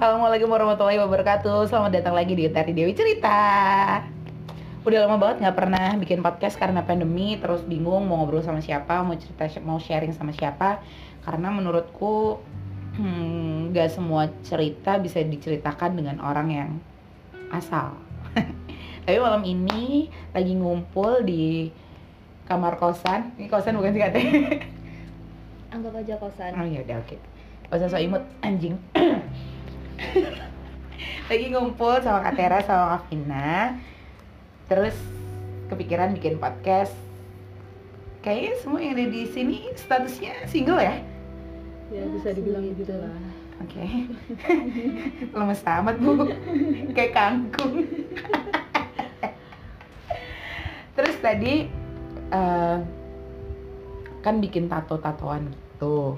Assalamualaikum warahmatullahi wabarakatuh Selamat datang lagi di Utari Dewi Cerita Udah lama banget nggak pernah bikin podcast karena pandemi Terus bingung mau ngobrol sama siapa, mau cerita, mau sharing sama siapa Karena menurutku hmm, Gak semua cerita bisa diceritakan dengan orang yang asal Tapi malam ini lagi ngumpul di kamar kosan Ini kosan bukan sih katanya Anggap aja kosan. Oh ya udah oke. Gak usah so imut anjing. Lagi ngumpul sama Kak Tera sama Kak Vina. Terus kepikiran bikin podcast. Kayaknya semua yang ada di sini statusnya single ya? Ya bisa dibilang gitu lah. Oke. Lemes amat bu. Kayak kangkung. Terus tadi eh, kan bikin tato-tatoan gitu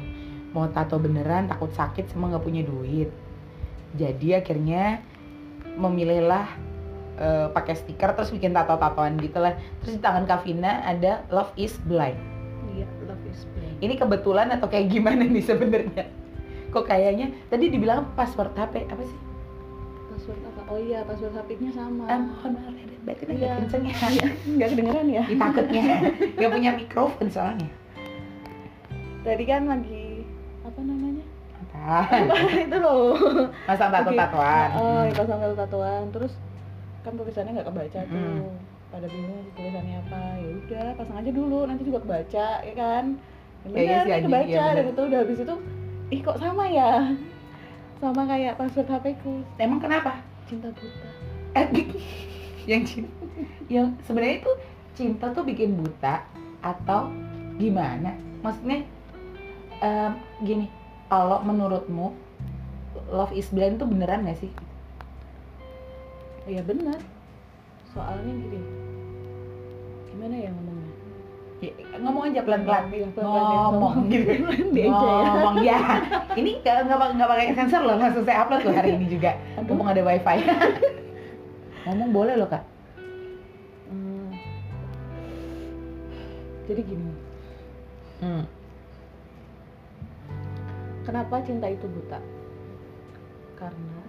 mau tato beneran takut sakit sama nggak punya duit jadi akhirnya memilihlah eh, pakai stiker terus bikin tato-tatoan gitu lah terus di tangan Kavina ada Love is Blind Iya, love is blind. ini kebetulan atau kayak gimana nih sebenarnya kok kayaknya tadi dibilang password HP apa sih Password apa? Oh iya, password HP-nya sama. Ah, mohon maaf ya berarti Iya. agak kenceng ya Nggak kedengeran ya? Takutnya nggak punya mikrofon soalnya Tadi kan lagi? Apa? itu loh. Masang tato-tatoan. Oh, yang pasang tato-tatoan. Terus kan tulisannya nggak kebaca tuh. Mm. Pada bingung tulisannya apa. Ya udah, pasang aja dulu, nanti juga kebaca, ya kan? Ya Ya, iya benar, sih, ini anjing, kebaca iya dan itu udah habis itu ih kok sama ya? Sama kayak password HP ku, Emang kenapa? cinta buta. Eh, yang cinta, yang sebenarnya itu cinta tuh bikin buta atau gimana? Maksudnya em, gini, kalau menurutmu love is blind tuh beneran gak sih? Iya benar. Soalnya gini. Gimana ya ngomongnya? Ya, ngomong aja pelan-pelan. Iya, ya, Ngomong gitu. Ya. Ngomong ya. Ini nggak nggak pakai sensor loh, langsung saya upload loh hari ini juga. Ngomong ada wifi. ngomong boleh loh kak. Hmm. Jadi gini, Hmm. Kenapa cinta itu buta? Karena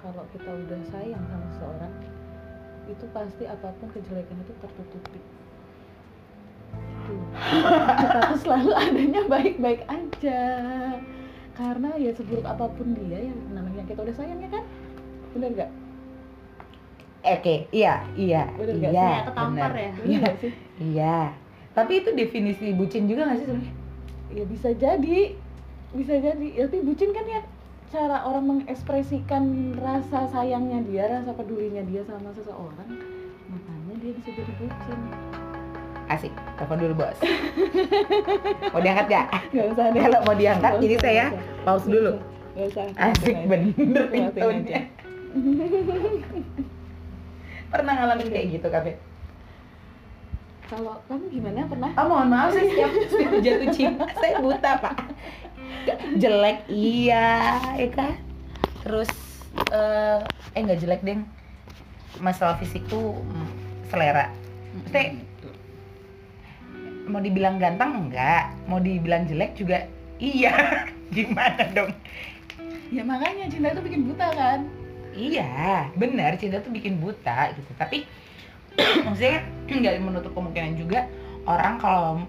kalau kita udah sayang sama seseorang, itu pasti apa pun kejelekan itu tertutupi. Itu. Kita tuh selalu adanya baik-baik aja. Karena ya seburuk apa pun dia yang namanya kita udah sayang ya kan? Bener gak? Oke, iya, iya, Bener nggak iya, sih? Kayak ketampar bener. ya? Iya, sih? iya. Tapi itu definisi bucin juga nggak sih sebenarnya? ya bisa jadi bisa jadi ya, tapi bucin kan ya cara orang mengekspresikan rasa sayangnya dia rasa pedulinya dia sama seseorang makanya dia bisa jadi bucin Asik, telepon dulu bos. mau diangkat gak? nggak usah deh Kalau mau diangkat, ini usah, saya usah. pause dulu. usah Asik bener aja. Pernah ngalamin kayak gitu, Kafe? kalau kamu gimana pernah Oh, mohon maaf sih setiap, setiap jatuh cinta saya buta, Pak. Jelek iya, ya kan? Terus eh eh nggak jelek, Deng. Masalah fisik tuh mm, selera. Maksudnya mau dibilang ganteng enggak, mau dibilang jelek juga iya. Gimana dong? ya makanya cinta itu bikin buta kan Iya, benar cinta tuh bikin buta gitu. Tapi maksudnya nggak menutup kemungkinan juga orang kalau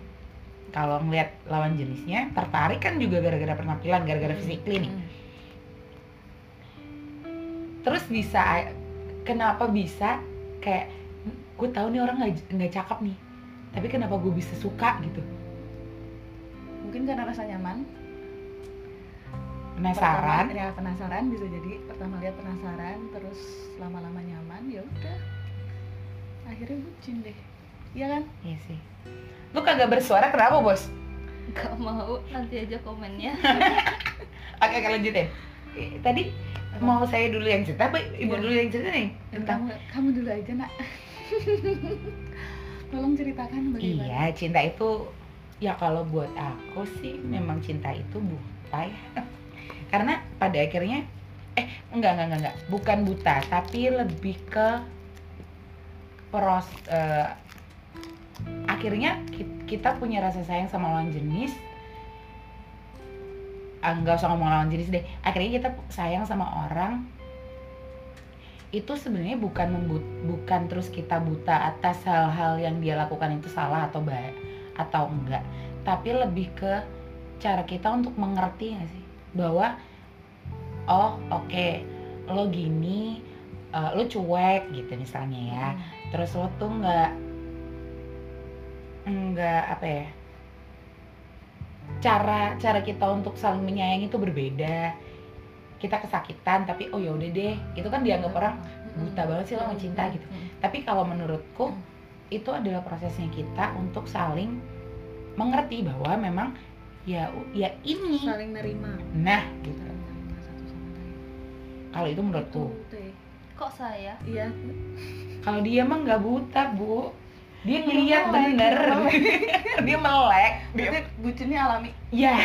kalau ngeliat lawan jenisnya tertarik kan juga gara-gara penampilan, gara-gara fisik nih. Terus bisa kenapa bisa kayak gue tahu nih orang nggak nggak cakep nih, tapi kenapa gue bisa suka gitu? mungkin karena rasa nyaman Penasaran? Pertama, ya penasaran bisa jadi pertama lihat penasaran terus lama-lama nyaman ya udah akhirnya bucin deh iya kan Iya sih. Lu kagak bersuara kenapa bos? Gak mau, nanti aja komennya Oke, oke lanjut ya. Tadi mau saya dulu yang cerita, apa ibu Iya. dulu yang cerita nih tentang kamu kamu dulu aja nak tolong ceritakan bagaimana Iya, cinta itu ya kalau buat aku sih memang cinta itu buta ya. Karena pada akhirnya eh enggak enggak enggak enggak, bukan buta, tapi lebih ke pros eh, akhirnya ki- kita punya rasa sayang sama lawan jenis. Ah, nggak usah ngomong lawan jenis deh. Akhirnya kita sayang sama orang. Itu sebenarnya bukan membut bukan terus kita buta atas hal-hal yang dia lakukan itu salah atau baik atau enggak. Tapi lebih ke cara kita untuk mengerti nggak sih? Bahwa oh oke lo gini eh, lo cuek gitu misalnya ya. Terus lo tuh nggak nggak apa ya? Cara cara kita untuk saling menyayangi itu berbeda. Kita kesakitan tapi oh ya udah deh. Itu kan dianggap orang buta banget sih lo ngecinta gitu. Tapi kalau menurutku itu adalah prosesnya kita untuk saling mengerti bahwa memang ya ya ini. Saling nerima. Nah gitu. saling nerima satu sama lain. Kalau itu menurutku. Teh. kok saya? Iya. Kalau dia mah nggak buta bu dia ngeliat bener. dia dia melek. Dia bucinnya alami. Ya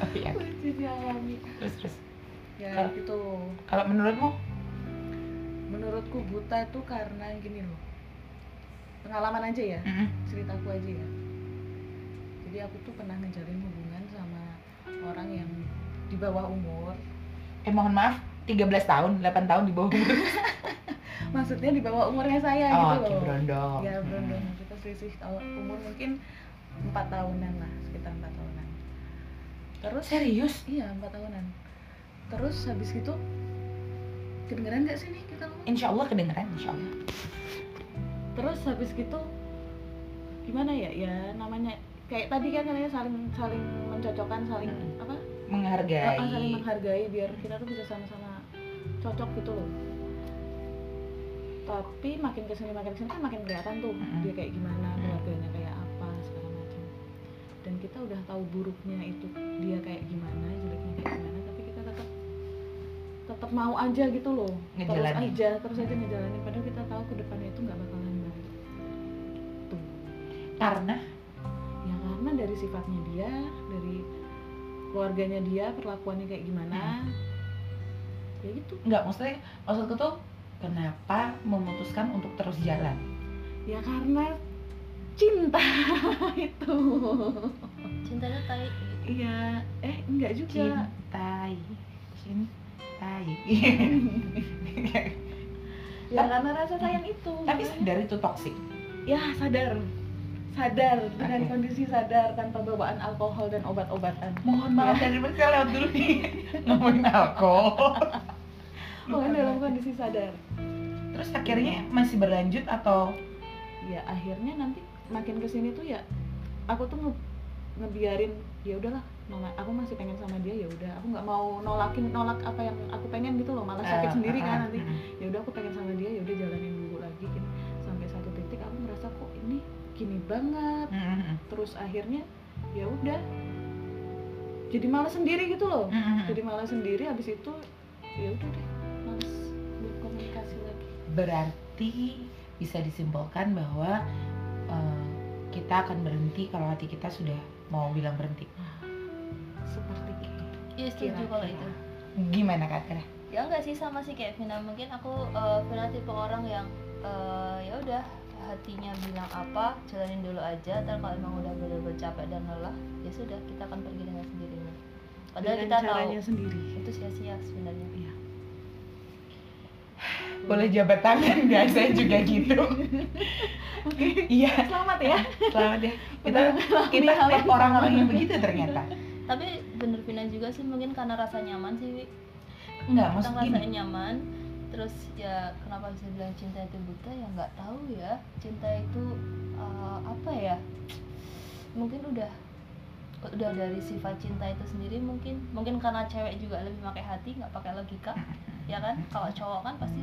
oh, iya. bucinnya alami. Terus terus. Ya Kalau- gitu. kalau menurutmu? Menurutku buta itu karena gini loh. Pengalaman aja ya. Mm-mm. ceritaku aja ya. Jadi aku tuh pernah ngejalin hubungan sama orang yang di bawah umur. Eh mohon maaf 13 tahun 8 tahun di bawah umur maksudnya di bawah umurnya saya oh gitu loh. berondong ya berondong kita selisih tahun umur mungkin empat tahunan lah sekitar empat tahunan. Terus serius? Iya empat tahunan. Terus habis itu kedengeran nggak sih nih kita ngomong? Insya Allah kedengeran insya Allah. Terus habis gitu gimana ya? Ya namanya kayak tadi kan namanya saling saling mencocokkan saling Mm. apa? Menghargai. Ah, saling menghargai biar kita tuh bisa sama-sama cocok gitu loh tapi makin ke sini makin ke sini kan makin kelihatan tuh Mm-mm. dia kayak gimana Mm. keluarganya kayak apa segala macam. Dan kita udah tahu buruknya itu dia kayak gimana jeleknya kayak gimana tapi kita tetap tetap mau aja gitu loh. Terus Ngejalanin. aja terus aja ngejalanin. Padahal kita tahu ke depannya itu nggak bakalan baik. Tuh. Karena? Ya karena dari sifatnya dia dari keluarganya dia perlakuannya kayak gimana ya gitu. Nggak maksudnya maksudku tuh kenapa memutuskan untuk terus jalan? Ya karena cinta itu. Cintanya tai. Iya eh enggak juga. Cintai. Cintai. Ya karena rasa sayang itu. Tapi sadar itu toksik ya sadar. Sadar dengan Oke. kondisi sadar tanpa bawaan alkohol dan obat-obatan. Mohon maaf dari mereka lewat dulu nih. Ngomongin alkohol Pokoknya dalam kondisi sadar. Terus akhirnya masih berlanjut atau? Ya akhirnya nanti makin ke sini tuh ya aku tuh nge- ngebiarin ya udahlah mama aku masih pengen sama dia ya udah. Aku nggak mau nolakin nolak apa yang aku pengen gitu loh malah sakit eh, sendiri eh, kan eh, nanti. mm. ya udah aku pengen sama dia ya udah jalanin dulu lagi gitu. sampai satu titik aku ngerasa kok ini gini banget? Mm. terus akhirnya ya udah. Jadi malas sendiri gitu loh. Jadi malas sendiri habis itu ya udah deh malas buat komunikasi lagi. Berarti bisa disimpulkan bahwa eh, kita akan berhenti kalau hati kita sudah mau bilang berhenti. Seperti itu. Iya setuju kalau itu. Gimana kak Tera? ya enggak sih sama sih kayak Vina. Mungkin aku eh, Vina tipe orang yang eh, ya udah hatinya bilang apa jalanin dulu aja. Ntar kalau emang udah bener-bener capek dan lelah ya sudah kita akan pergi dengan sendirinya. Padahal Dengan kita tahu caranya sendiri. itu sia-sia sebenarnya. Iya. Boleh jabat tangan nggak? Saya juga gitu. Oke. iya. Selamat ya. selamat ya. Kita kita hal yang orang-orang yang begitu ternyata. Tapi bener Vina juga sih mungkin karena rasa nyaman sih Wi. nggak kita gini. nyaman terus ya kenapa bisa bilang cinta itu buta? Ya nggak tahu ya. Cinta itu uh, apa ya? Mungkin udah udah dari sifat cinta itu sendiri mungkin mungkin karena cewek juga lebih pakai hati nggak pakai logika ya kan? Kalau cowok kan pasti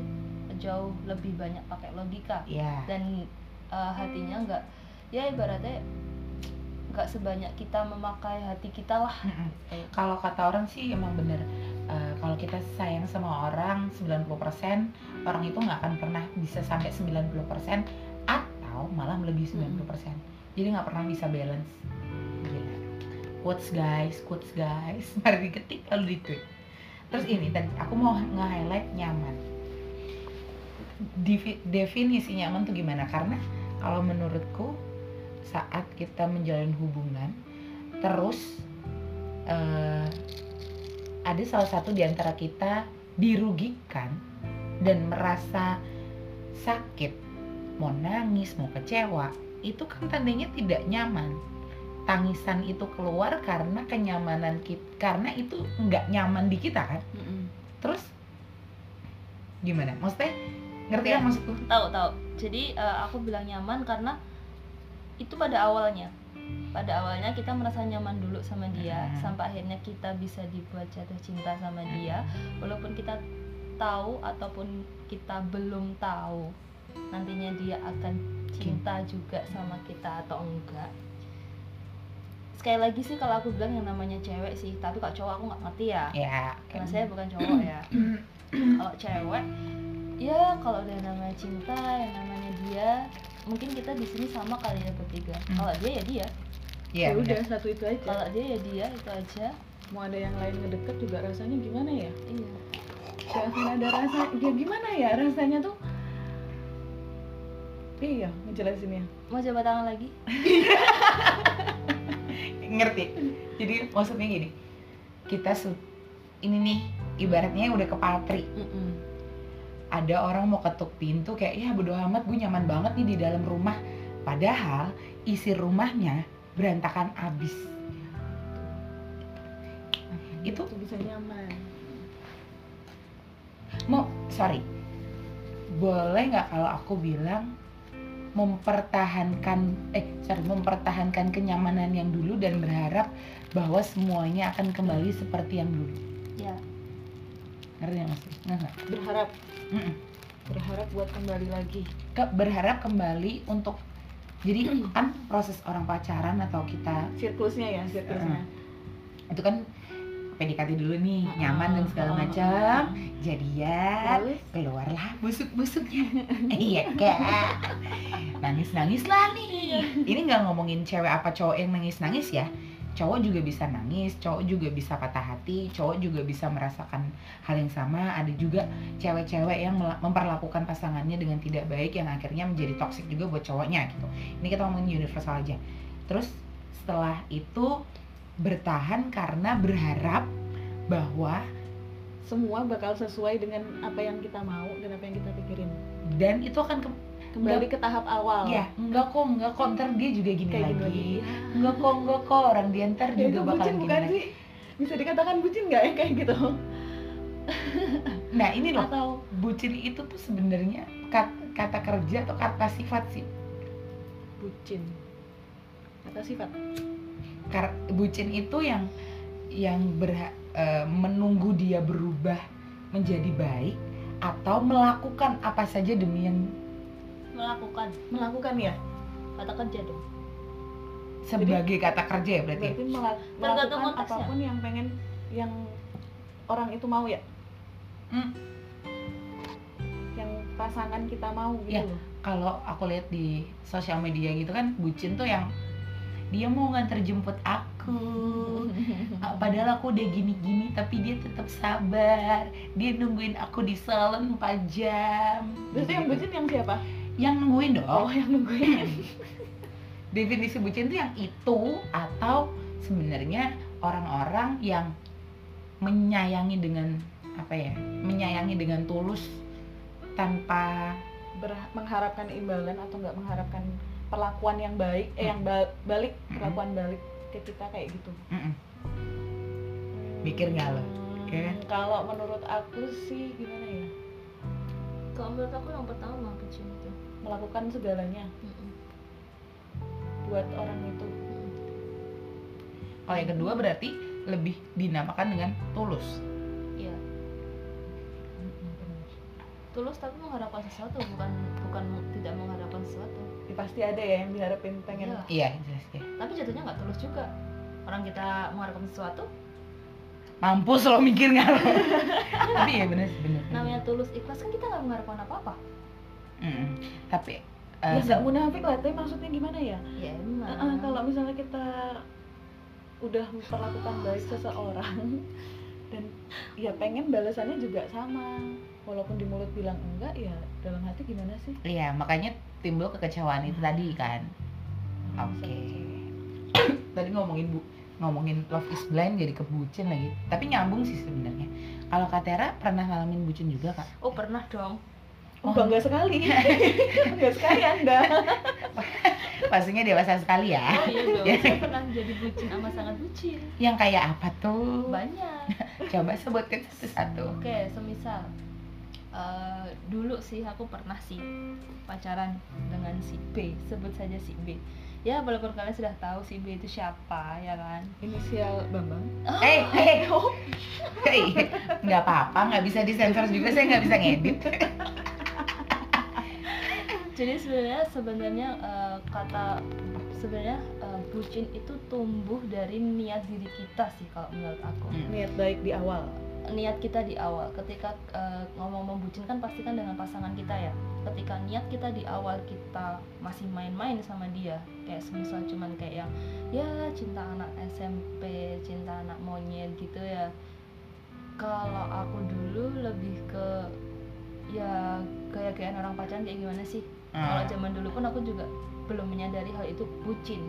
jauh lebih banyak pakai logika ya dan uh, hatinya nggak ya ibaratnya nggak sebanyak kita memakai hati kita lah. Mm-mm. kalau kata orang sih emang bener Eh, kalau kita sayang sama orang 90% orang itu nggak akan pernah bisa sampai 90% atau malah melebihi 90% jadi nggak pernah bisa balance. Quotes guys quotes guys. Mari diketik lalu di tweet terus ini tadi aku mau nge-highlight nyaman. Defi- definisi nyaman tuh gimana? Karena kalau menurutku saat kita menjalin hubungan terus eh, ada salah satu di antara kita dirugikan dan merasa sakit mau nangis mau kecewa itu kan tandanya tidak nyaman tangisan itu keluar karena kenyamanan kita karena itu nggak nyaman di kita kan? Terus gimana? Maksudnya ngerti Ya. kan maksudku? tahu tahu. Jadi eh, aku bilang nyaman karena itu pada awalnya. Pada awalnya kita merasa nyaman dulu sama dia Hmm. sampai akhirnya kita bisa dibuat jatuh cinta sama dia. Walaupun kita tahu ataupun kita belum tahu nantinya dia akan cinta juga sama kita atau enggak sekali lagi sih kalau aku bilang yang namanya cewek sih tapi kalau cowok aku nggak ngerti ya. Ya karena saya bukan cowok ya. Kalau cewek ya kalau udah namanya cinta yang namanya dia mungkin kita di sini sama kali ya bertiga. Hmm. kalau dia ya dia. Ya ya udah satu itu aja. Kalau dia ya dia itu aja. Mau ada yang lain ngedeket juga rasanya gimana ya? Iya. Gak akan ada rasa ya gimana ya rasanya tuh? Iya ngejelasinnya. Mau coba tangan lagi ngerti. Jadi maksudnya gini kita su ini nih ibaratnya udah ke patri. Ada orang mau ketuk pintu kayak ya bodo amat gue nyaman banget nih di dalam rumah. Padahal isi rumahnya berantakan abis itu Itu bisa nyaman. Mau sorry. Boleh nggak kalau aku bilang mempertahankan eh sorry mempertahankan kenyamanan yang dulu dan berharap bahwa semuanya akan kembali seperti yang dulu. Ya. Ngerti nggak maksudnya nggak? Berharap. Mm-mm. berharap buat kembali lagi. Ke- berharap kembali untuk jadi kan proses orang pacaran atau kita siklusnya ya siklusnya itu kan PDKT dulu nih nyaman dan segala macam. Jadian Terus? keluarlah busuk-busuknya. Iya kak. Nangis nangis lah nih. Ini nggak ngomongin cewek apa cowok yang nangis nangis ya. Cowok juga bisa nangis cowok juga bisa patah hati cowok juga bisa merasakan hal yang sama. Ada juga cewek-cewek yang memperlakukan pasangannya dengan tidak baik yang akhirnya menjadi toksik juga buat cowoknya gitu. Ini kita ngomongin universal aja. Terus setelah itu bertahan karena berharap bahwa semua bakal sesuai dengan apa yang kita mau dan apa yang kita pikirin. Dan itu akan ke- kembali ke tahap awal. Ya enggak kok enggak kok. Ntar dia juga gini kayak lagi. gini enggak kok enggak kok. Orang dia ntar ya, juga itu bakal gini bukan lagi. sih? Bisa dikatakan bucin nggak ya? Kayak gitu. Nah ini loh. Atau bucin itu tuh sebenarnya kat- kata kerja atau kata sifat sih? Bucin. Kata sifat Kar- bucin itu yang yang berha- eh, menunggu dia berubah menjadi baik atau melakukan apa saja demi yang melakukan melakukan ya kata kerja dong sebagai kata kerja ya berarti ya? berarti melakukan apa pun yang pengen yang orang itu mau ya Hmm. yang pasangan kita mau gitu Ya. kalau aku lihat di sosial media gitu kan bucin tuh yang dia mau nganter jemput aku. Ah, padahal aku udah gini-gini tapi dia tetap sabar. Dia nungguin aku di salon 4 jam. Terus yang bucin yang siapa? Yang nungguin oh dong yang nungguin. Definisi bucin tuh yang itu atau sebenarnya orang-orang yang menyayangi dengan apa ya menyayangi dengan tulus tanpa Ber- mengharapkan imbalan atau nggak mengharapkan perlakuan yang baik eh yang ba- balik Mm-mm. perlakuan balik ke kita kayak gitu Mm-mm. Mikir nggak lo? Hmm, Ya kan? kalau menurut aku sih gimana ya kalau menurut aku yang pertama bucin itu melakukan segalanya Mm-mm. buat orang itu kalau yang kedua berarti lebih dinamakan dengan tulus iya tulus tapi mengharapkan sesuatu bukan bukan tidak mengharapkan sesuatu pasti ada ya yang diharapin pengen. Iya. iya jelas ya tapi jatuhnya nggak tulus juga. Orang kita mengharapkan sesuatu. Mampus lo mikir nggak? Lo tapi ya bener sih bener. Namanya tulus ikhlas kan kita nggak mengharapkan apa apa Mm-mm. tapi ya eh, nggak munafik lah tapi maksudnya gimana ya? Ya emang. eh, kalau misalnya kita udah memperlakukan baik seseorang dan ya pengen balasannya juga sama walaupun di mulut bilang enggak ya dalam hati gimana sih Iya, makanya timbul kekecewaan itu tadi kan. Oke. Tadi ngomongin bu, ngomongin love is blind jadi ke bucin lagi. Tapi nyambung sih sebenarnya. Kalau Kak Tera pernah ngalamin bucin juga kak? oh pernah dong Oh, bangga sekali. bangga sekali Anda. Pastinya dewasa sekali ya. oh iya dong saya pernah jadi bucin sama sangat bucin Yang kayak apa tuh? banyak Coba sebutkan satu-satu. oke semisal eh, dulu sih aku pernah sih pacaran dengan si B sebut saja si B ya walaupun kalian sudah tahu si B itu siapa ya kan Inisial Bambang. Eh, eh, Hei, nggak apa-apa, nggak bisa disensor juga, saya nggak bisa ngedit. Jadi sebenarnya sebenarnya eh, kata sebenarnya eh, bucin itu tumbuh dari niat diri kita sih kalau menurut aku. Hmm. Niat baik di awal. niat kita di awal. Ketika eh, ngomong membucin kan pasti kan dengan pasangan kita ya. Ketika niat kita di awal kita masih main-main sama dia kayak semisal cuman kayak yang ya cinta anak SMP cinta anak monyet gitu ya. Kalau aku dulu lebih ke ya gaya-gayaan orang pacaran kayak gimana sih kalau Hmm. zaman dulu pun aku juga belum menyadari hal itu bucin.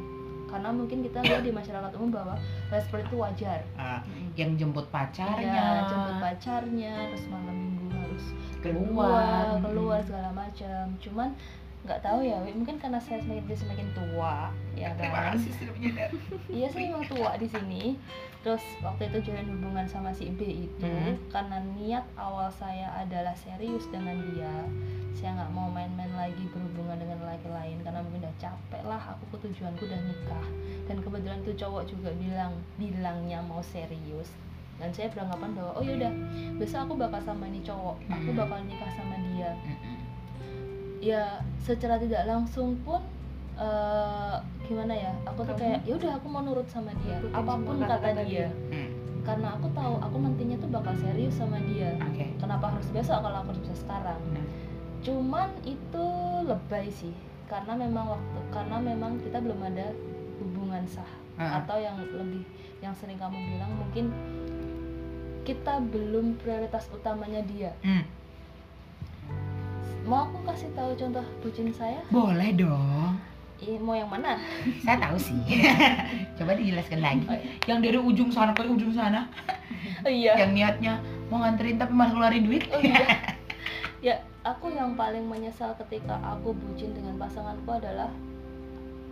Karena mungkin kita lihat di masyarakat umum bahwa hal seperti itu wajar. Ah, yang jemput pacarnya, Iya, jemput pacarnya, terus malam minggu harus keluar, keluar, keluar segala macam. Cuman nggak tahu ya, Wi, mungkin karena saya semakin dia semakin tua, ya Terima kan. kasih sudah menyadari. Iya saya memang tua di sini. Terus waktu itu jalin hubungan sama si B itu Hmm. karena niat awal saya adalah serius dengan dia. Saya nggak mau main-main lagi berhubungan dengan laki lain karena mungkin udah capek lah. Aku tujuanku udah nikah. Dan kebetulan tuh cowok juga bilang bilangnya mau serius. Dan saya beranggapan bahwa oh yaudah besok aku bakal sama ini cowok. Aku Hmm. bakal nikah sama dia Mm-mm. Ya secara tidak langsung pun eh, gimana ya aku tuh kayak ya udah aku mau nurut sama dia Ikutin apa pun kata kata-kata dia dia. Hmm, karena aku tahu aku nantinya tuh bakal serius sama dia Oke. kenapa harus besok kalau aku bisa sekarang Nah. cuman itu lebay sih karena memang waktu karena memang kita belum ada hubungan sah Ah. atau yang lebih yang sering kamu bilang mungkin kita belum prioritas utamanya dia Hmm, mau aku kasih tahu contoh bucin saya boleh dong. Ih, mau yang mana Saya tahu sih. Coba dijelaskan lagi. Oh, iya. Yang dari ujung sana ke ujung sana, Oh, iya yang niatnya mau nganterin tapi malah keluarin duit. Oh iya. ya, aku yang paling menyesal ketika aku bucin dengan pasanganku adalah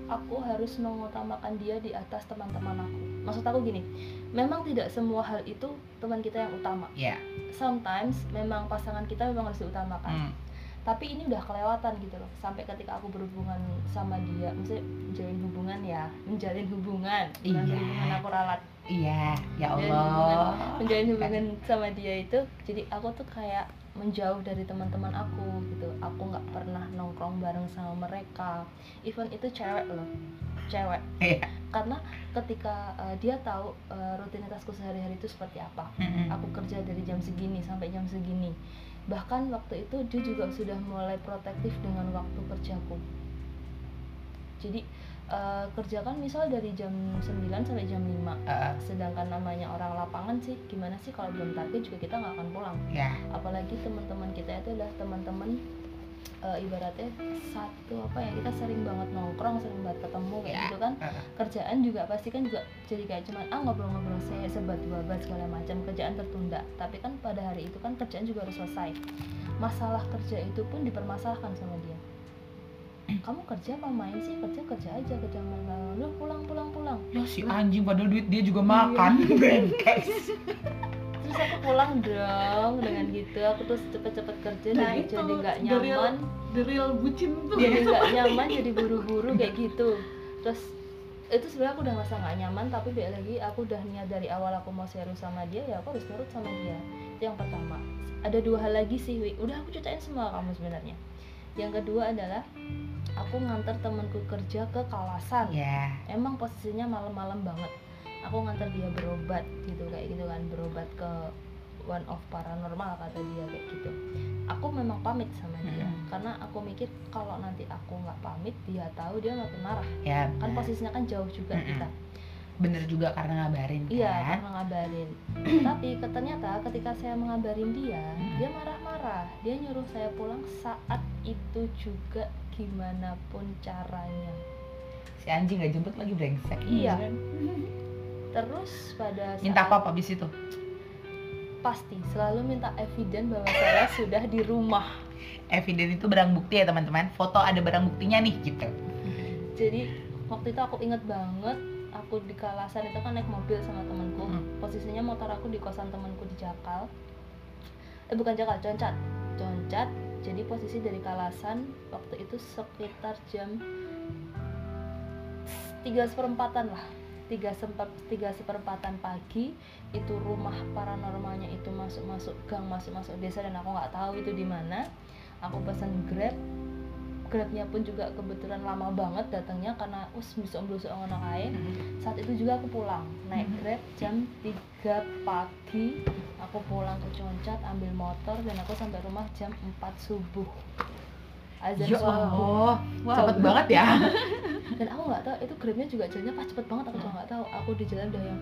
aku harus mengutamakan dia di atas teman-teman aku. Maksud aku gini, memang tidak semua hal itu teman kita yang utama. Ya. Sometimes memang pasangan kita memang harus diutamakan. Hmm. Tapi ini udah kelewatan gitu loh. Sampai ketika aku berhubungan sama dia, maksudnya menjalin hubungan ya, menjalin hubungan, Iya. hubungan aku ralat. Iya, ya Menjalin Allah. hubungan- menjalin hubungan sama dia itu jadi aku tuh kayak menjauh dari teman-teman aku gitu aku nggak pernah nongkrong bareng sama mereka even itu cewek loh cewek Iya. karena ketika uh, dia tahu uh, rutinitasku sehari-hari itu seperti apa Mm-mm. aku kerja dari jam segini sampai jam segini bahkan waktu itu dia juga sudah mulai protektif dengan waktu kerjaku. Jadi uh, kerja kan misal dari jam 9 sampai jam 5 Eh, sedangkan namanya orang lapangan sih gimana sih kalau belum target juga kita nggak akan pulang. Ya. apalagi teman-teman kita itu adalah teman-teman eh, ibaratnya satu apa ya kita sering banget nongkrong sering banget ketemu kayak Ya. gitu kan kerjaan juga pasti kan juga jadi kayak cuman ah ngobrol-ngobrol saya sebat babat segala macam kerjaan tertunda tapi kan pada hari itu kan kerjaan juga harus selesai masalah kerja itu pun dipermasalahkan sama dia kamu kerja apa main sih kerja kerja aja kerja main lu pulang pulang pulang Ya si anjing padahal duit dia juga Iya. makan. Bengkes. terus aku pulang dong dengan gitu. Aku terus cepet-cepet kerja Nah, jadi itu jadi nggak the real- nyaman. The real bucin tuh. jadi nggak nyaman jadi buru-buru kayak gitu. Terus itu sebenarnya aku udah ngerasa nggak nyaman tapi balik lagi aku udah niat dari awal aku mau serius sama dia ya aku harus nurut sama dia. Itu yang pertama ada dua hal lagi sih Wi. udah aku ceritain semua kamu sebenarnya. Yang kedua adalah aku nganter temanku kerja ke kawasan Ya. emang posisinya malam-malam banget aku nganter dia berobat gitu kayak gitu kan berobat ke one of paranormal kata dia kayak gitu aku memang pamit sama dia Hmm. karena aku mikir kalau nanti aku nggak pamit dia tahu dia makin marah Ya. kan posisinya kan jauh juga Mm-mm. kita Bener juga karena ngabarin kan. iya karena ngabarin tapi ternyata ketika saya mengabarin dia Hmm. dia marah-marah dia nyuruh saya pulang saat itu juga gimana pun caranya si anjing nggak jemput lagi brengsek Iya. terus pada saat minta apa apa abis itu? Pasti selalu minta eviden bahwa saya sudah di rumah. Eviden itu barang bukti ya teman-teman. Foto ada barang buktinya nih gitu. Jadi waktu itu aku inget banget aku di kalasan itu kan naik mobil sama temanku. Hmm. posisinya motor aku di kosan temanku di Jakal. Eh bukan Jakal Concat. Concat jadi posisi dari kalasan waktu itu sekitar jam tiga seperempatan lah tiga sempat tiga seperempatan pagi itu rumah paranormalnya itu masuk masuk gang masuk masuk desa dan aku nggak tahu itu di mana. Aku pesan grab grabnya pun juga kebetulan lama banget datangnya karena us bisa blusuk ngono kae saat itu juga aku pulang naik Mhm. grab jam 3 pagi aku pulang ke Concat ambil motor dan aku sampai rumah jam 4 subuh azan ya Allah Wow. cepet banget ya. Dan aku nggak tahu itu grabnya juga jalannya pas cepet banget aku juga nggak tahu. Aku di jalan udah yang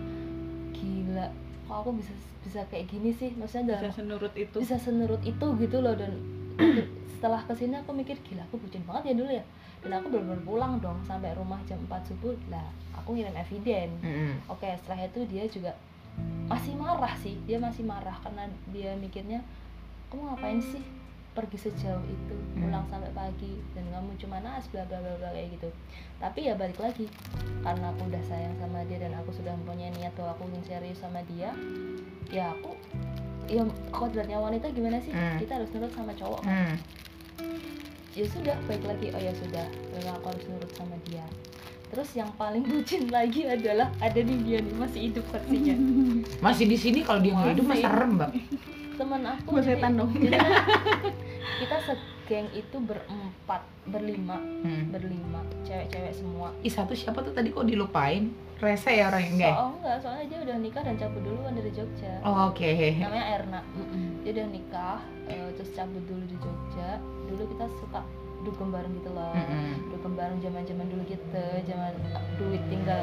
gila kok aku bisa bisa kayak gini sih? Maksudnya dalam bisa senurut itu. bisa senurut itu gitu loh dan setelah ke sini aku mikir gila aku bucin banget ya dulu ya. Dan aku benar-benar pulang dong sampai rumah jam 4 subuh. Lah aku ngirim eviden Mm-mm. oke setelah itu dia juga masih marah sih. Dia masih marah karena dia mikirnya kamu ngapain sih pergi sejauh itu Hmm. pulang sampai pagi dan kamu cuma naas bla bla bla bla kayak gitu tapi ya balik lagi karena aku udah sayang sama dia dan aku sudah mempunyai niat bahwa aku ingin serius sama dia ya aku ya kodratnya wanita gimana sih Hmm. kita harus nurut sama cowok kan Hmm. ya sudah baik lagi oh ya sudah memang aku harus nurut sama dia terus yang paling bucin lagi adalah ada nih dia nih masih hidup versinya masih di sini kalau dia nggak hidup mah Masih. serem mbak teman aku Gua jadi- setan dong. kita segeng itu berempat berlima Hmm. berlima cewek-cewek semua Ih satu siapa tuh tadi kok dilupain? Rese ya orang yang enggak? oh enggak soalnya dia udah nikah dan cabut duluan dari Jogja Oh, Oke. namanya Erna dia udah nikah eh, terus cabut dulu di Jogja dulu kita suka dugem bareng gitu loh Mm-mm. dugem bareng zaman zaman dulu gitu zaman duit tinggal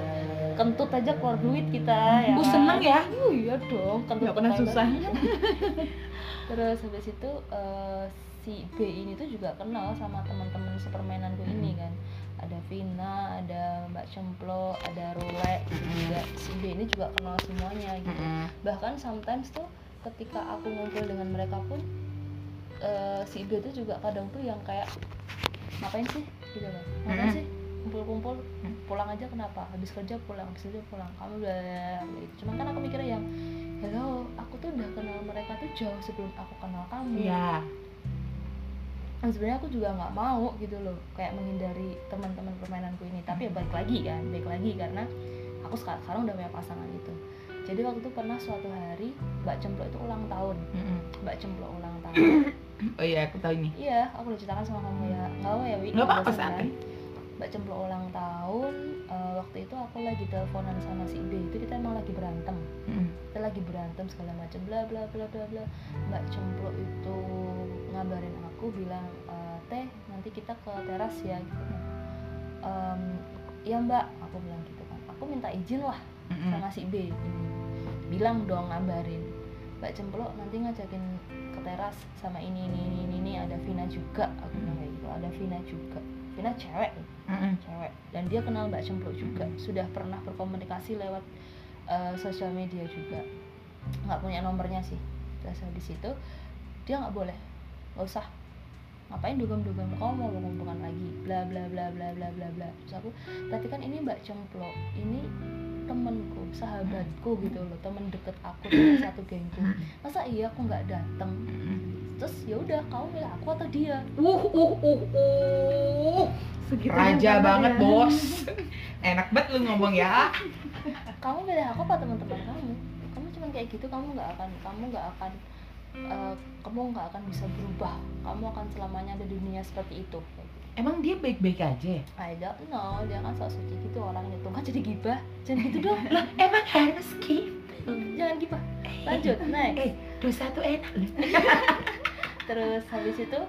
kentut aja keluar duit kita ya Uh, kan? seneng ya? Uh, iya dong kentut Nggak pernah susah. Terus habis itu eh, si B ini tuh juga kenal sama teman-teman sepermainanku ini kan. Ada Vina, ada Mbak Cemplo, ada Rule juga. Si B ini juga kenal semuanya gitu. Mm-mm. bahkan sometimes tuh ketika aku ngumpul dengan mereka pun eh, si B tuh juga kadang tuh yang kayak ngapain sih? Gitu loh ngapain Mm-mm. sih? Kumpul-kumpul. Pulang aja kenapa? Habis kerja pulang habis kerja pulang. Kamu udah gitu. Cuman kan aku mikirnya yang hello aku tuh udah kenal mereka tuh jauh sebelum aku kenal kamu. Iya. Dan sebenarnya aku juga nggak mau gitu loh. Kayak menghindari teman-teman permainanku ini. Tapi ya balik lagi kan balik lagi karena aku sekarang, sekarang udah punya pasangan gitu jadi waktu itu pernah suatu hari Mbak Cemplok itu ulang tahun. Mbak Cemplok ulang tahun. Oh iya, aku tahu ini. iya aku udah ceritakan sama kamu ya. Nggak apa ya Wi Nggak apa-apa, santai. Mbak Cemplok ulang tahun eh, waktu itu aku lagi teleponan sama si B itu kita emang lagi berantem. Mm-mm. kita lagi berantem segala macam bla bla bla bla bla. Mbak cemplok itu ngabarin aku bilang "E, teh nanti kita ke teras ya gitu. Kan Em, ya mbak aku bilang gitu kan. Aku minta izin lah sama si B ini bilang dong ngabarin mbak cemplok nanti ngajakin ke teras sama ini ini ini ini, ini ada Vina juga. Aku bilang kayak gitu ada Vina juga Vina cewek. Mm-mm. cewek. Dan dia kenal Mbak Cemplok juga. Sudah pernah berkomunikasi lewat eh, sosial media juga. Nggak punya nomornya sih. Terus habis itu dia nggak boleh. Nggak usah. Ngapain dugem-dugem? Kamu mau mengumpulkan lagi. Bla bla bla bla bla bla bla. Terus aku tapi kan ini Mbak Cemplok ini temenku sahabatku gitu loh temen deket aku temen satu gengku masa iya aku nggak datang Mm-mm. terus ya udah kamu milih aku atau dia Uh, uh, uh, uh. Segitunya Raja banget, ya. bos. Enak banget lu ngomong ya. kamu milih aku apa teman-teman kamu kamu cuma kayak gitu kamu nggak akan kamu nggak akan eh, kamu nggak akan bisa berubah kamu akan selamanya ada dunia seperti itu Emang dia baik-baik aja? ya? I don't know. Dia kan sok suci gitu orangnya tuh kan jadi gibah. Jangan gitu dong. Lah, emang harus gitu. jangan gibah. Lanjut next. Eh, dosa tuh enak terus habis itu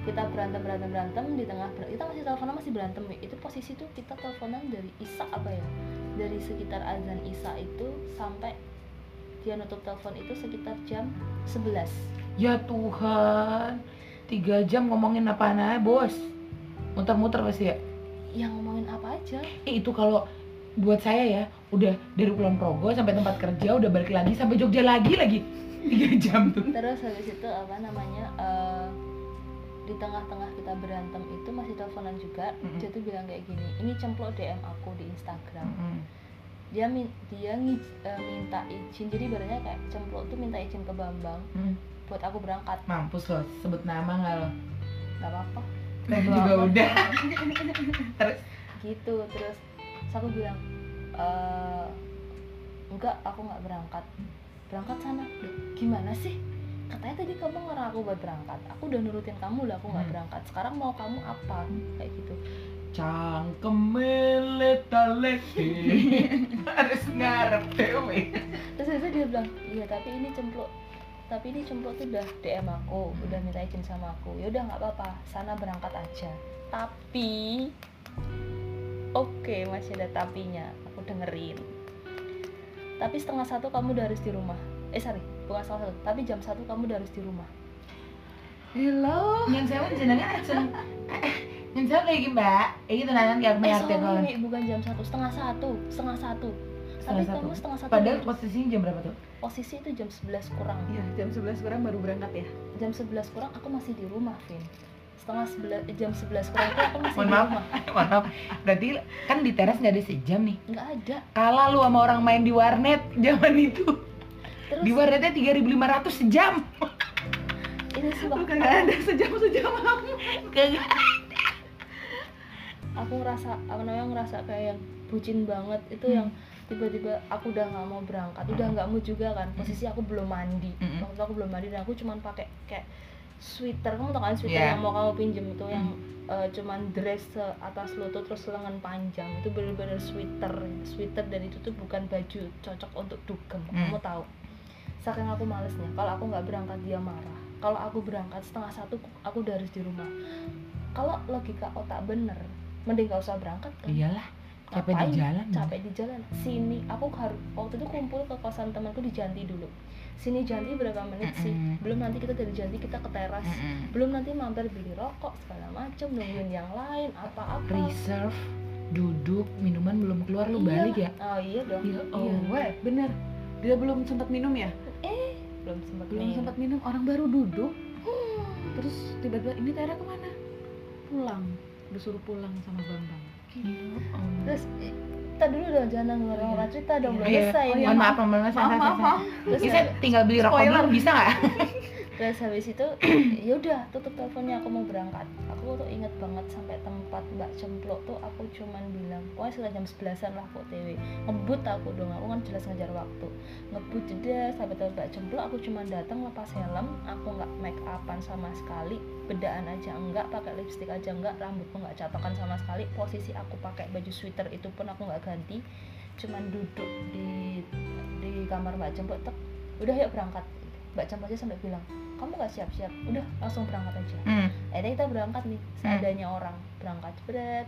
kita berantem berantem berantem di tengah kita masih teleponan masih berantem. Itu posisi tuh kita teleponan dari Isa apa ya? Dari sekitar azan Isa itu sampai dia nutup telepon itu sekitar jam 11 Ya Tuhan, tiga jam ngomongin apa aja bos? Muter-muter pasti ya? yang ngomongin apa aja Eh, itu kalau buat saya ya udah dari Kulon Progo sampai tempat kerja udah balik lagi sampai Jogja lagi lagi tiga jam tuh terus habis itu apa namanya eh, di tengah-tengah kita berantem itu masih teleponan juga Mm-mm. dia tuh bilang kayak gini ini cemplok DM aku di Instagram Mm-mm. dia min- dia eh, minta izin jadi ibaratnya kayak cemplok tuh minta izin ke Bambang Mm. buat aku berangkat mampus loh sebut nama nggak lo nggak apa-apa Bodo juga amat. udah. Terus? Gitu terus aku bilang "Eh, enggak aku nggak berangkat. Berangkat sana? Gimana sih? Katanya tadi kamu ngarang aku buat berangkat. Aku udah nurutin kamu lah aku nggak Hmm. berangkat. Sekarang mau kamu apa? Kayak gitu. Cangkem meletaleke harus ngarep dewe terus itu dia bilang iya tapi ini cemplok tapi ini cemplok tuh udah DM aku udah minta izin sama aku. Ya udah nggak apa-apa. Sana berangkat aja. Tapi oke masih ada tapinya. Aku dengerin. Tapi setengah satu kamu udah harus di rumah. Eh sorry bukan setengah satu. Tapi jam satu kamu udah harus di rumah. Hello. Yang saya mau jenengan langsung yang saya kayak gini mbak. Kayak gitu nanti kayak eh sorry bukan jam satu. Setengah satu. Setengah satu. Tapi Setengah kamu satu. setengah satu padahal posisinya jam berapa tuh posisi itu jam 11 kurang. Iya, jam 11 kurang baru berangkat ya. jam 11 kurang aku masih di rumah Vin. Setengah 11 jam 11 kurang itu aku masih mohon di maaf rumah. mohon maaf. Berarti kan di teras nggak ada sejam nih? Nggak ada. Kalah lu sama orang main di warnet zaman itu. Terus? Di warnetnya 3500 sejam. Ini sumpah Bukan nggak ada sejam-sejam aku. Kagak. aku ngerasa aku namanya ngerasa kayak yang bucin banget. Itu Hmm. yang tiba-tiba aku udah nggak mau berangkat udah nggak mau juga kan. Posisi aku belum mandi. Mm-mm. waktu aku belum mandi dan aku cuman pakai kayak sweater kamu tau kan? Sweater Yeah. yang mau kamu pinjem itu yang eh, cuman dress se atas lutut terus lengan panjang. Itu bener-bener sweater sweater dan itu tuh bukan baju cocok untuk dugem Hmm. kamu tahu saking aku malesnya kalau aku nggak berangkat dia marah. Kalau aku berangkat setengah satu aku udah harus di rumah. Kalau logika otak bener mending gak usah berangkat kan? Iyalah capek di jalan capek di jalan sini aku harus waktu itu kumpul ke kosan temanku di Janti dulu sini Janti berapa menit sih belum nanti kita dari Janti kita ke teras belum nanti mampir beli rokok segala macam nungguin yang lain apa-apa reserve duduk minuman belum keluar lu Iya. balik ya oh iya dong Ya Iya. Weh, bener. Dia belum sempat minum ya? eh belum sempat Belum minum. sempat minum. Orang baru duduk. Terus tiba-tiba ini Tera ke mana? Pulang. Disuruh pulang sama Bambang. Terus eh, kita dulu dong jangan cerita dong belum Iya. selesai Oh, ini. iya, mohon maaf mohon maaf Maaf, saya- maaf, terus, saya tinggal beli rokok dulu bisa nggak terus habis itu ya udah tutup teleponnya aku mau berangkat. Aku tuh inget banget sampai tempat Mbak Cemplok tuh aku cuman bilang pokoknya sekitar jam 11an lah kok TW ngebut aku dong aku kan jelas ngejar waktu. Ngebut jeda sampai tempat Mbak Cemplok aku cuman datang lepas helm aku nggak make upan sama sekali. Bedaan aja enggak pakai lipstick aja enggak rambutku nggak catokan sama sekali. Posisi aku pakai baju sweater itu pun aku nggak ganti. Cuman duduk di di kamar Mbak Cemplok udah yuk berangkat Mbak Cemplok aja sampai bilang kamu nggak siap-siap? Udah langsung berangkat aja. Hmm. akhirnya kita berangkat nih seadanya orang berangkat berat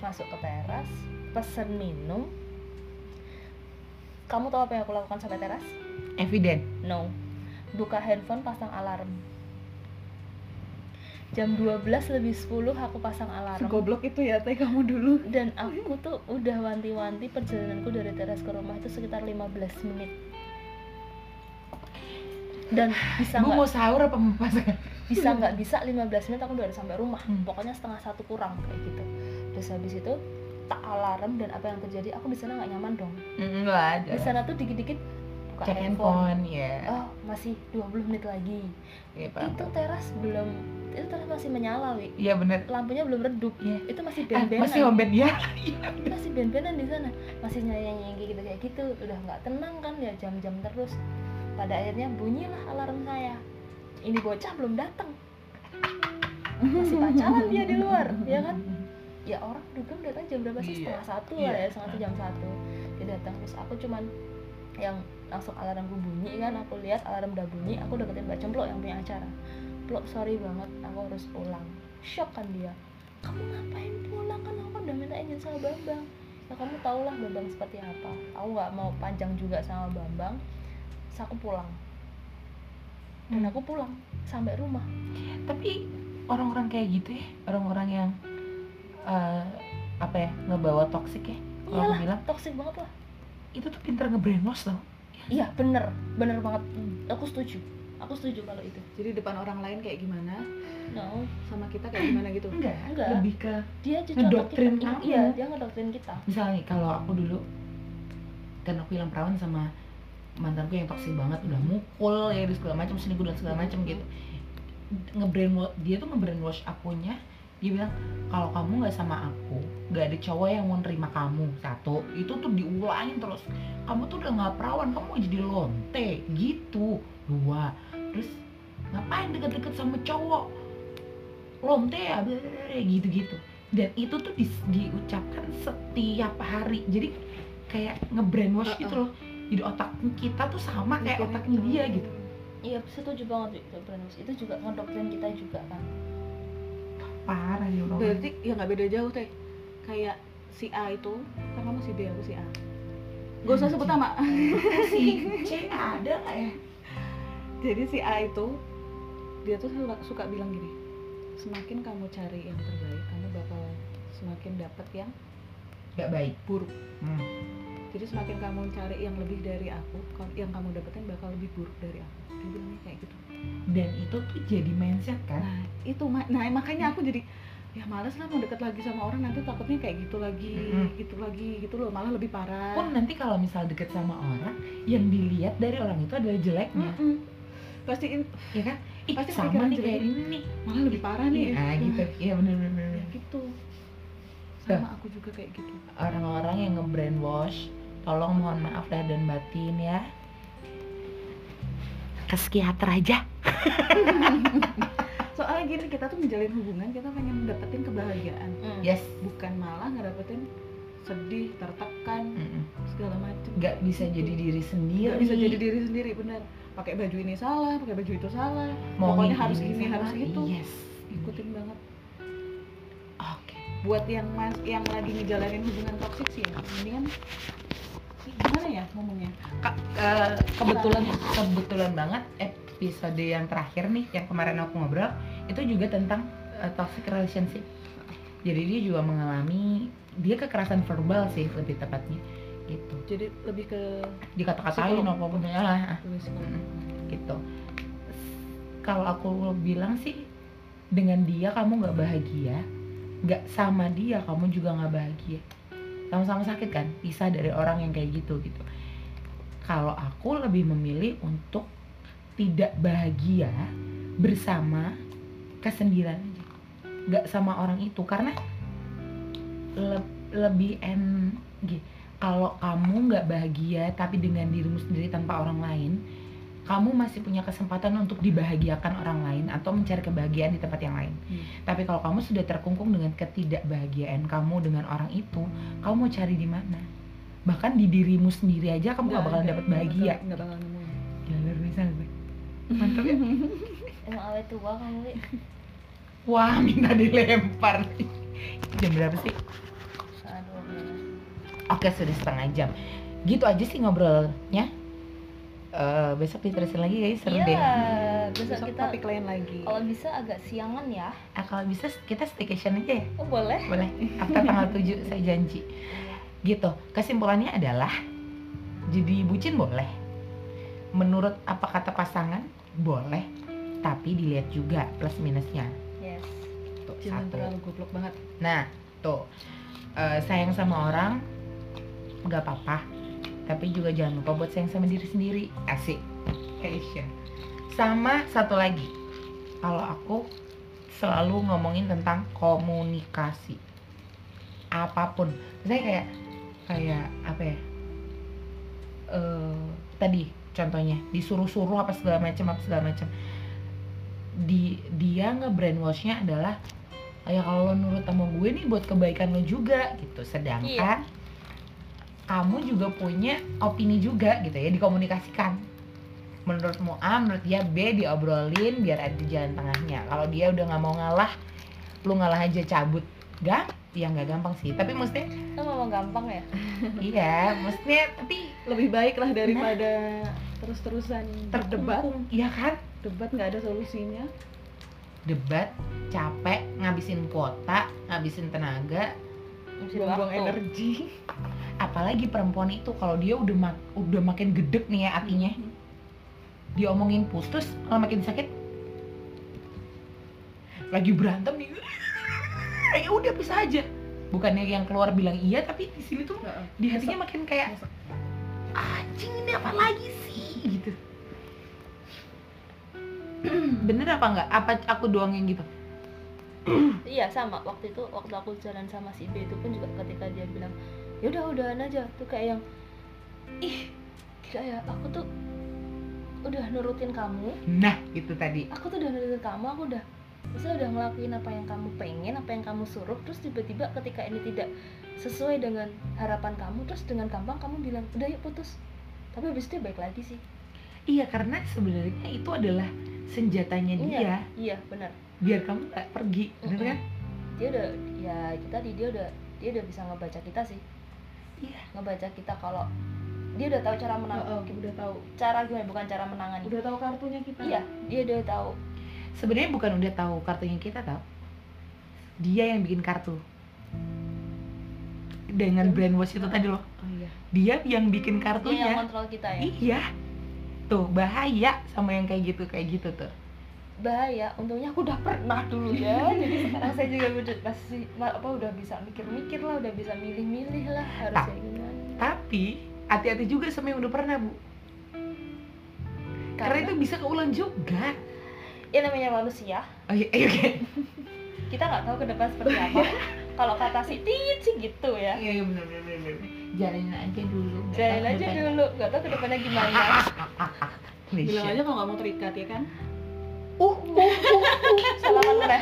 masuk ke teras pesen minum. Kamu tahu apa yang aku lakukan sampai teras? Evident. No. Buka handphone pasang alarm. Jam 12 lebih 10 aku pasang alarm. Goblok itu ya, teh kamu dulu. dan aku tuh udah wanti-wanti perjalananku dari teras ke rumah itu sekitar 15 menit dan bisa gue nggak mau sahur apa mau pas bisa nggak bisa 15 menit aku udah sampai rumah. Hmm. pokoknya setengah satu kurang kayak gitu. Terus habis itu tak alarm dan apa yang terjadi aku di sana nggak nyaman dong. Nggak ada. Di sana tuh dikit-dikit buka cek handphone. ya oh masih 20 menit lagi. Iya, paham, itu teras belum itu teras masih menyala wi. Iya bener. Lampunya belum redup. Iya. itu masih Ah, ben-benan. masih ombet ya Iya, masih ben-benan di sana. Masih nyanyi kayak gitu kayak gitu. Udah nggak tenang kan ya jam-jam terus pada akhirnya bunyilah alarm saya. Ini bocah belum datang. Masih pacaran dia di luar ya kan? Ya orang dugem datang jam berapa sih? Iya. setengah satu Iya. lah ya setengah jam satu. Dia datang terus aku cuman yang langsung alarmku bunyi kan aku lihat alarm udah bunyi aku deketin mbak cemplok yang punya acara. Plok sorry banget aku harus pulang. Shock kan dia. Kamu ngapain pulang? Kan aku udah minta izin sama bambang. Ya kamu tau lah bambang seperti apa. Aku nggak mau panjang juga sama bambang terus aku pulang. Dan Hmm. aku pulang sampai rumah. Tapi orang-orang kayak gitu ya orang-orang yang eh, apa ya ngebawa toxic ya kalau aku bilang. toxic banget lah. Itu tuh pinter nge-brainwash tau. Iya bener bener banget. Aku setuju aku setuju kalau itu. Jadi depan orang lain kayak gimana? No. Sama kita kayak gimana gitu? Enggak, Enggak. lebih ke dia aja Ngedoktrin kita, kamu. iya dia ngedoktrin kita. Misalnya kalau aku dulu kan aku bilang perawan sama mantanku yang toksik banget udah mukul ya di segala macam selingkuh dan segala macam gitu. Ngebrainwash dia tuh ngebrainwash akunya. Dia bilang kalau kamu nggak sama aku nggak ada cowok yang mau nerima kamu. Satu itu tuh diulangin terus. Kamu tuh udah nggak perawan kamu jadi lonte. Gitu. Dua terus ngapain deket-deket sama cowok? Lonte ya gitu gitu dan itu tuh di- diucapkan setiap hari. Jadi kayak ngebrainwash Uh-uh. gitu loh jadi otak kita tuh sama kayak Mikirnya otaknya gitu. dia gitu. Iya setuju banget itu Brainwash. itu juga ngedoktrin kita juga kan. Parah ya berarti ya nggak beda jauh teh. Kayak si A itu kan kamu si B aku si A. Gak usah sebut nama. Si C ada nggak ya? Jadi si A itu dia tuh suka, suka bilang gini semakin kamu cari yang terbaik kamu bakal semakin dapat yang nggak baik. buruk. Hmm. Jadi semakin kamu cari yang lebih dari aku yang kamu dapetin bakal lebih buruk dari aku. Dia bilangnya kayak gitu. Dan itu tuh jadi mindset kan? Nah itu nah makanya aku jadi ya males lah mau deket lagi sama orang nanti takutnya kayak gitu lagi Mm-mm. gitu lagi gitu loh malah lebih parah. Pun nanti kalau misal deket sama orang yang dilihat dari orang itu adalah jeleknya. In- ya kan? Ih, Pasti sama nih kayak ini nih. Malah lebih parah nih. Nah gitu. Iya bener ya gitu. Sama aku juga kayak gitu. Orang-orang yang nge-brainwash tolong mohon maaf lahir dan batin ya. Ke psikiater aja. Soalnya gini kita tuh menjalin hubungan kita pengen dapetin kebahagiaan. Hmm. yes. Bukan malah ngedapetin sedih tertekan Mm-mm. segala macam nggak bisa jadi diri sendiri. nggak bisa jadi diri sendiri bener. Pakai baju ini salah pakai baju itu salah. Mau pokoknya harus gini sama- harus gitu yes. Ikutin banget. Oke. Buat yang mas yang lagi ngejalanin hubungan toksik sih ya mendingan gimana ya ngomongnya? Ka- eh, kebetulan kebetulan banget episode yang terakhir nih yang kemarin aku ngobrol itu juga tentang eh, toxic relationship. Jadi dia juga mengalami dia kekerasan verbal sih lebih tepatnya gitu. Jadi lebih ke dikata-katain Psikolog. apa pun ya. Gitu. Kalau aku bilang sih dengan dia kamu nggak bahagia nggak sama dia kamu juga nggak bahagia sama-sama sakit kan? Pisah dari orang yang kayak gitu gitu. Kalau aku lebih memilih untuk tidak bahagia bersama kesendirian aja. Nggak sama orang itu karena le- lebih en kalau kamu nggak bahagia tapi dengan dirimu sendiri tanpa orang lain kamu masih punya kesempatan untuk dibahagiakan orang lain atau mencari kebahagiaan di tempat yang lain. Hmm. Tapi kalau kamu sudah terkungkung dengan ketidakbahagiaan kamu dengan orang itu, kamu mau cari di mana? Bahkan di dirimu sendiri aja kamu gak bakalan dapat bahagia. bakal Gila luar biasa gue. Mantap ya. emang awet tua kamu Wi. Wah, minta dilempar. Jam berapa sih? Oke, sudah setengah jam. Gitu aja sih ngobrolnya. Eh, besok diterusin lagi guys, seru deh. iya besok besok kita topik lain lagi. kalau bisa agak siangan ya. Ah, kalau bisa kita staycation aja ya. oh boleh. Boleh. After tanggal 7 saya janji. Gitu. Kesimpulannya adalah jadi bucin boleh. Menurut apa kata pasangan boleh. Tapi dilihat juga plus minusnya. Yes. Tuh jangan satu. terlalu goblok banget. Nah tuh. Eh, sayang sama orang nggak apa-apa tapi juga jangan lupa buat sayang sama diri sendiri. Asik. Aisyah sama satu lagi. Kalau aku selalu ngomongin tentang komunikasi. Apa pun. Saya kayak kayak apa ya? Eh tadi contohnya disuruh-suruh apa segala macam apa segala macam di dia nge-brainwashnya adalah ya kalau lo nurut sama gue nih buat kebaikan lo juga gitu. Sedangkan kamu juga punya opini juga gitu ya dikomunikasikan. Menurutmu A menurut dia B diobrolin biar ada jalan tengahnya. Kalau dia udah nggak mau ngalah lu ngalah aja cabut. Gak? Ya nggak gampang sih. Tapi maksudnya kan memang gampang ya? Iya maksudnya tapi lebih baik lah daripada terus-terusan berdebat terdebat iya kan? Debat nggak ada solusinya. Debat capek ngabisin kuota ngabisin tenaga buang-buang energi apalagi perempuan itu kalau dia udah mak- udah makin gedek nih ya hatinya dia omongin putus malah makin sakit. Lagi berantem nih. Ya udah bisa aja. Bukannya yang keluar bilang iya tapi di sini tuh di hatinya makin kayak anjing ini apa lagi sih? Gitu. Bener apa enggak? Apa aku doang yang gitu? Iya sama. Waktu itu waktu aku jalan sama si B itu pun juga ketika dia bilang ya udah udahan aja. Tuh kayak yang ih gila ya aku tuh udah nurutin kamu. Nah gitu tadi. Aku tuh udah nurutin kamu aku udah saya udah ngelakuin apa yang kamu pengen apa yang kamu suruh terus tiba-tiba ketika ini tidak sesuai dengan harapan kamu terus dengan gampang kamu bilang udah yuk putus. Tapi habis itu dia baik lagi sih. Iya karena sebenarnya itu adalah senjatanya dia. iya iya benar. Biar kamu nggak pergi bener kan? Dia udah ya itu tadi dia udah dia udah bisa ngebaca kita sih iya. ngebaca kita kalau dia udah tahu cara menang Heeh, udah tahu. cara gimana bukan cara menangani. Udah tahu kartunya kita. Iya dia udah tahu. Sebenarnya bukan udah tahu kartunya kita tahu dia yang bikin kartu. Dengan brainwash itu tadi loh. Oh iya. Dia yang bikin dia yang kartunya. kontrol kita ya? Iya. Tuh bahaya sama yang kayak gitu kayak gitu tuh bahaya. Untungnya aku udah pernah dulu ya. Jadi sekarang saya juga udah masih ma- apa udah bisa mikir-mikir lah udah bisa milih-milih lah harus Tak. kayak gimana. tapi hati-hati juga sama yang udah pernah bu. Karena, itu bisa keulang juga. Ya namanya manusia. Oh iya iya, oke. Kita nggak tahu ke depan seperti apa. Kalau kata si Tit sih gitu ya. Iya iya benar benar benar benar. jalanin aja dulu nggak jalan tahu aja depan. dulu. Nggak tahu ke depannya gimana. Bilang aja kalau nggak mau terikat ya kan uh, uh, uh, uh. salaman mana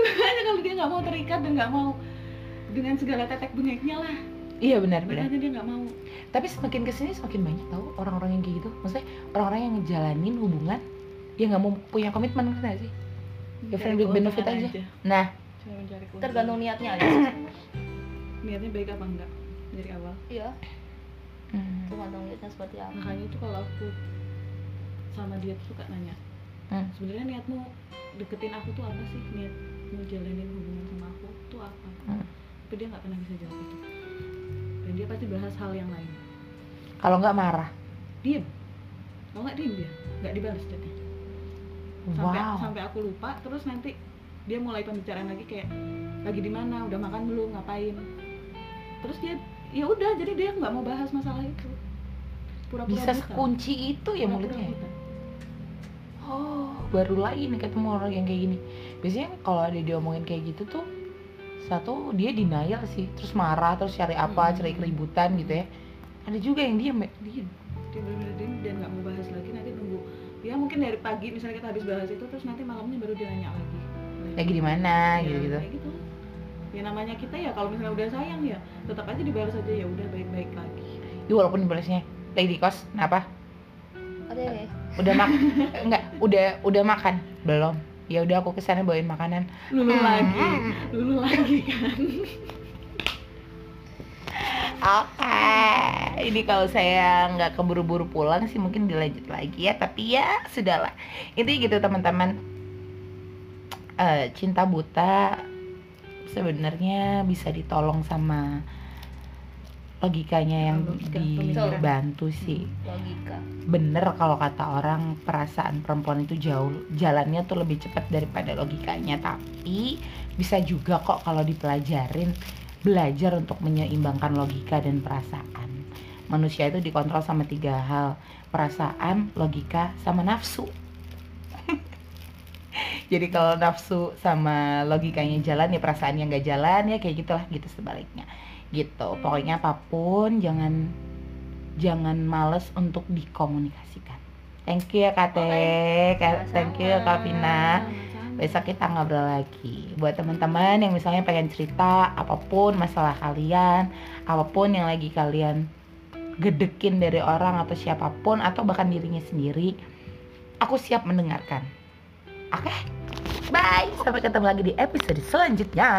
makanya kalau dia nggak mau terikat dan nggak mau dengan segala tetek bengeknya lah. Iya benar benar. Makanya dia nggak mau. Tapi semakin ke sini semakin banyak tahu orang-orang yang kayak gitu. Maksudnya orang-orang yang ngejalanin hubungan dia nggak mau punya komitmen kan sih? Ya, friend with benefit keuntungan aja. nah. Tergantung niatnya aja. Sih niatnya baik apa enggak? Dari awal. Iya. Hmm, tergantung niatnya seperti apa. Makanya itu kalau aku sama dia tuh suka nanya. Hmm, sebenarnya niatmu deketin aku tuh apa sih? Niat mau jalanin hubungan sama aku tuh apa? Hmm. tapi dia nggak pernah bisa jawab itu. Dan dia pasti bahas hal yang lain. Kalau nggak marah? Diem. Kalau nggak diem dia? Nggak dibalas chatnya sampai wow. sampai aku lupa terus nanti dia mulai pembicaraan lagi kayak lagi di mana? Udah makan belum? Ngapain? Terus dia ya udah jadi dia nggak mau bahas masalah itu. Pura-pura bisa sekunci itu ya mulutnya ya? Oh baru lagi nih ketemu orang yang kayak gini. Biasanya kalau ada diomongin kayak gitu tuh satu dia denial sih. Terus marah terus cari apa Hmm. cari keributan gitu ya. Ada juga yang diem ya diem dia benar-benar diem dan nggak mau bahas lagi nanti nunggu. Ya mungkin dari pagi misalnya kita habis bahas itu terus nanti malamnya baru dia nanya lagi. Lagi di mana Ya, gitu gitu kayak gitu. Ya namanya kita ya kalau misalnya udah sayang ya tetap aja dibalas aja ya udah baik-baik lagi. Ya walaupun dibalasnya lagi di kos kenapa? Ada ya udah mak enggak udah udah makan belum ya udah aku ke sana bawain makanan lulu Hmm. lagi lulu lagi kan Oke, ini kalau saya nggak keburu-buru pulang sih mungkin dilanjut lagi ya. Tapi ya sudahlah. Intinya gitu teman-teman. Eh, cinta buta sebenarnya bisa ditolong sama logikanya yang dibantu sih. logika Bener kalau kata orang perasaan perempuan itu jauh jalannya tuh lebih cepat daripada logikanya. Tapi bisa juga kok kalau dipelajarin belajar untuk menyeimbangkan logika dan perasaan. Manusia itu dikontrol sama tiga hal: perasaan, logika, sama nafsu. Jadi kalau nafsu sama logikanya jalan ya perasaannya nggak jalan ya kayak gitulah gitu sebaliknya. Gitu. Pokoknya apa pun jangan jangan males untuk dikomunikasikan. Thank you ya Kak Teh. Kak- Thank you ya Kak Vina Sama-sama. besok kita ngobrol lagi buat teman-teman yang misalnya pengen cerita apa pun masalah kalian apa pun yang lagi kalian gedekin dari orang atau siapa pun atau bahkan dirinya sendiri aku siap mendengarkan oke bye sampai ketemu lagi di episode selanjutnya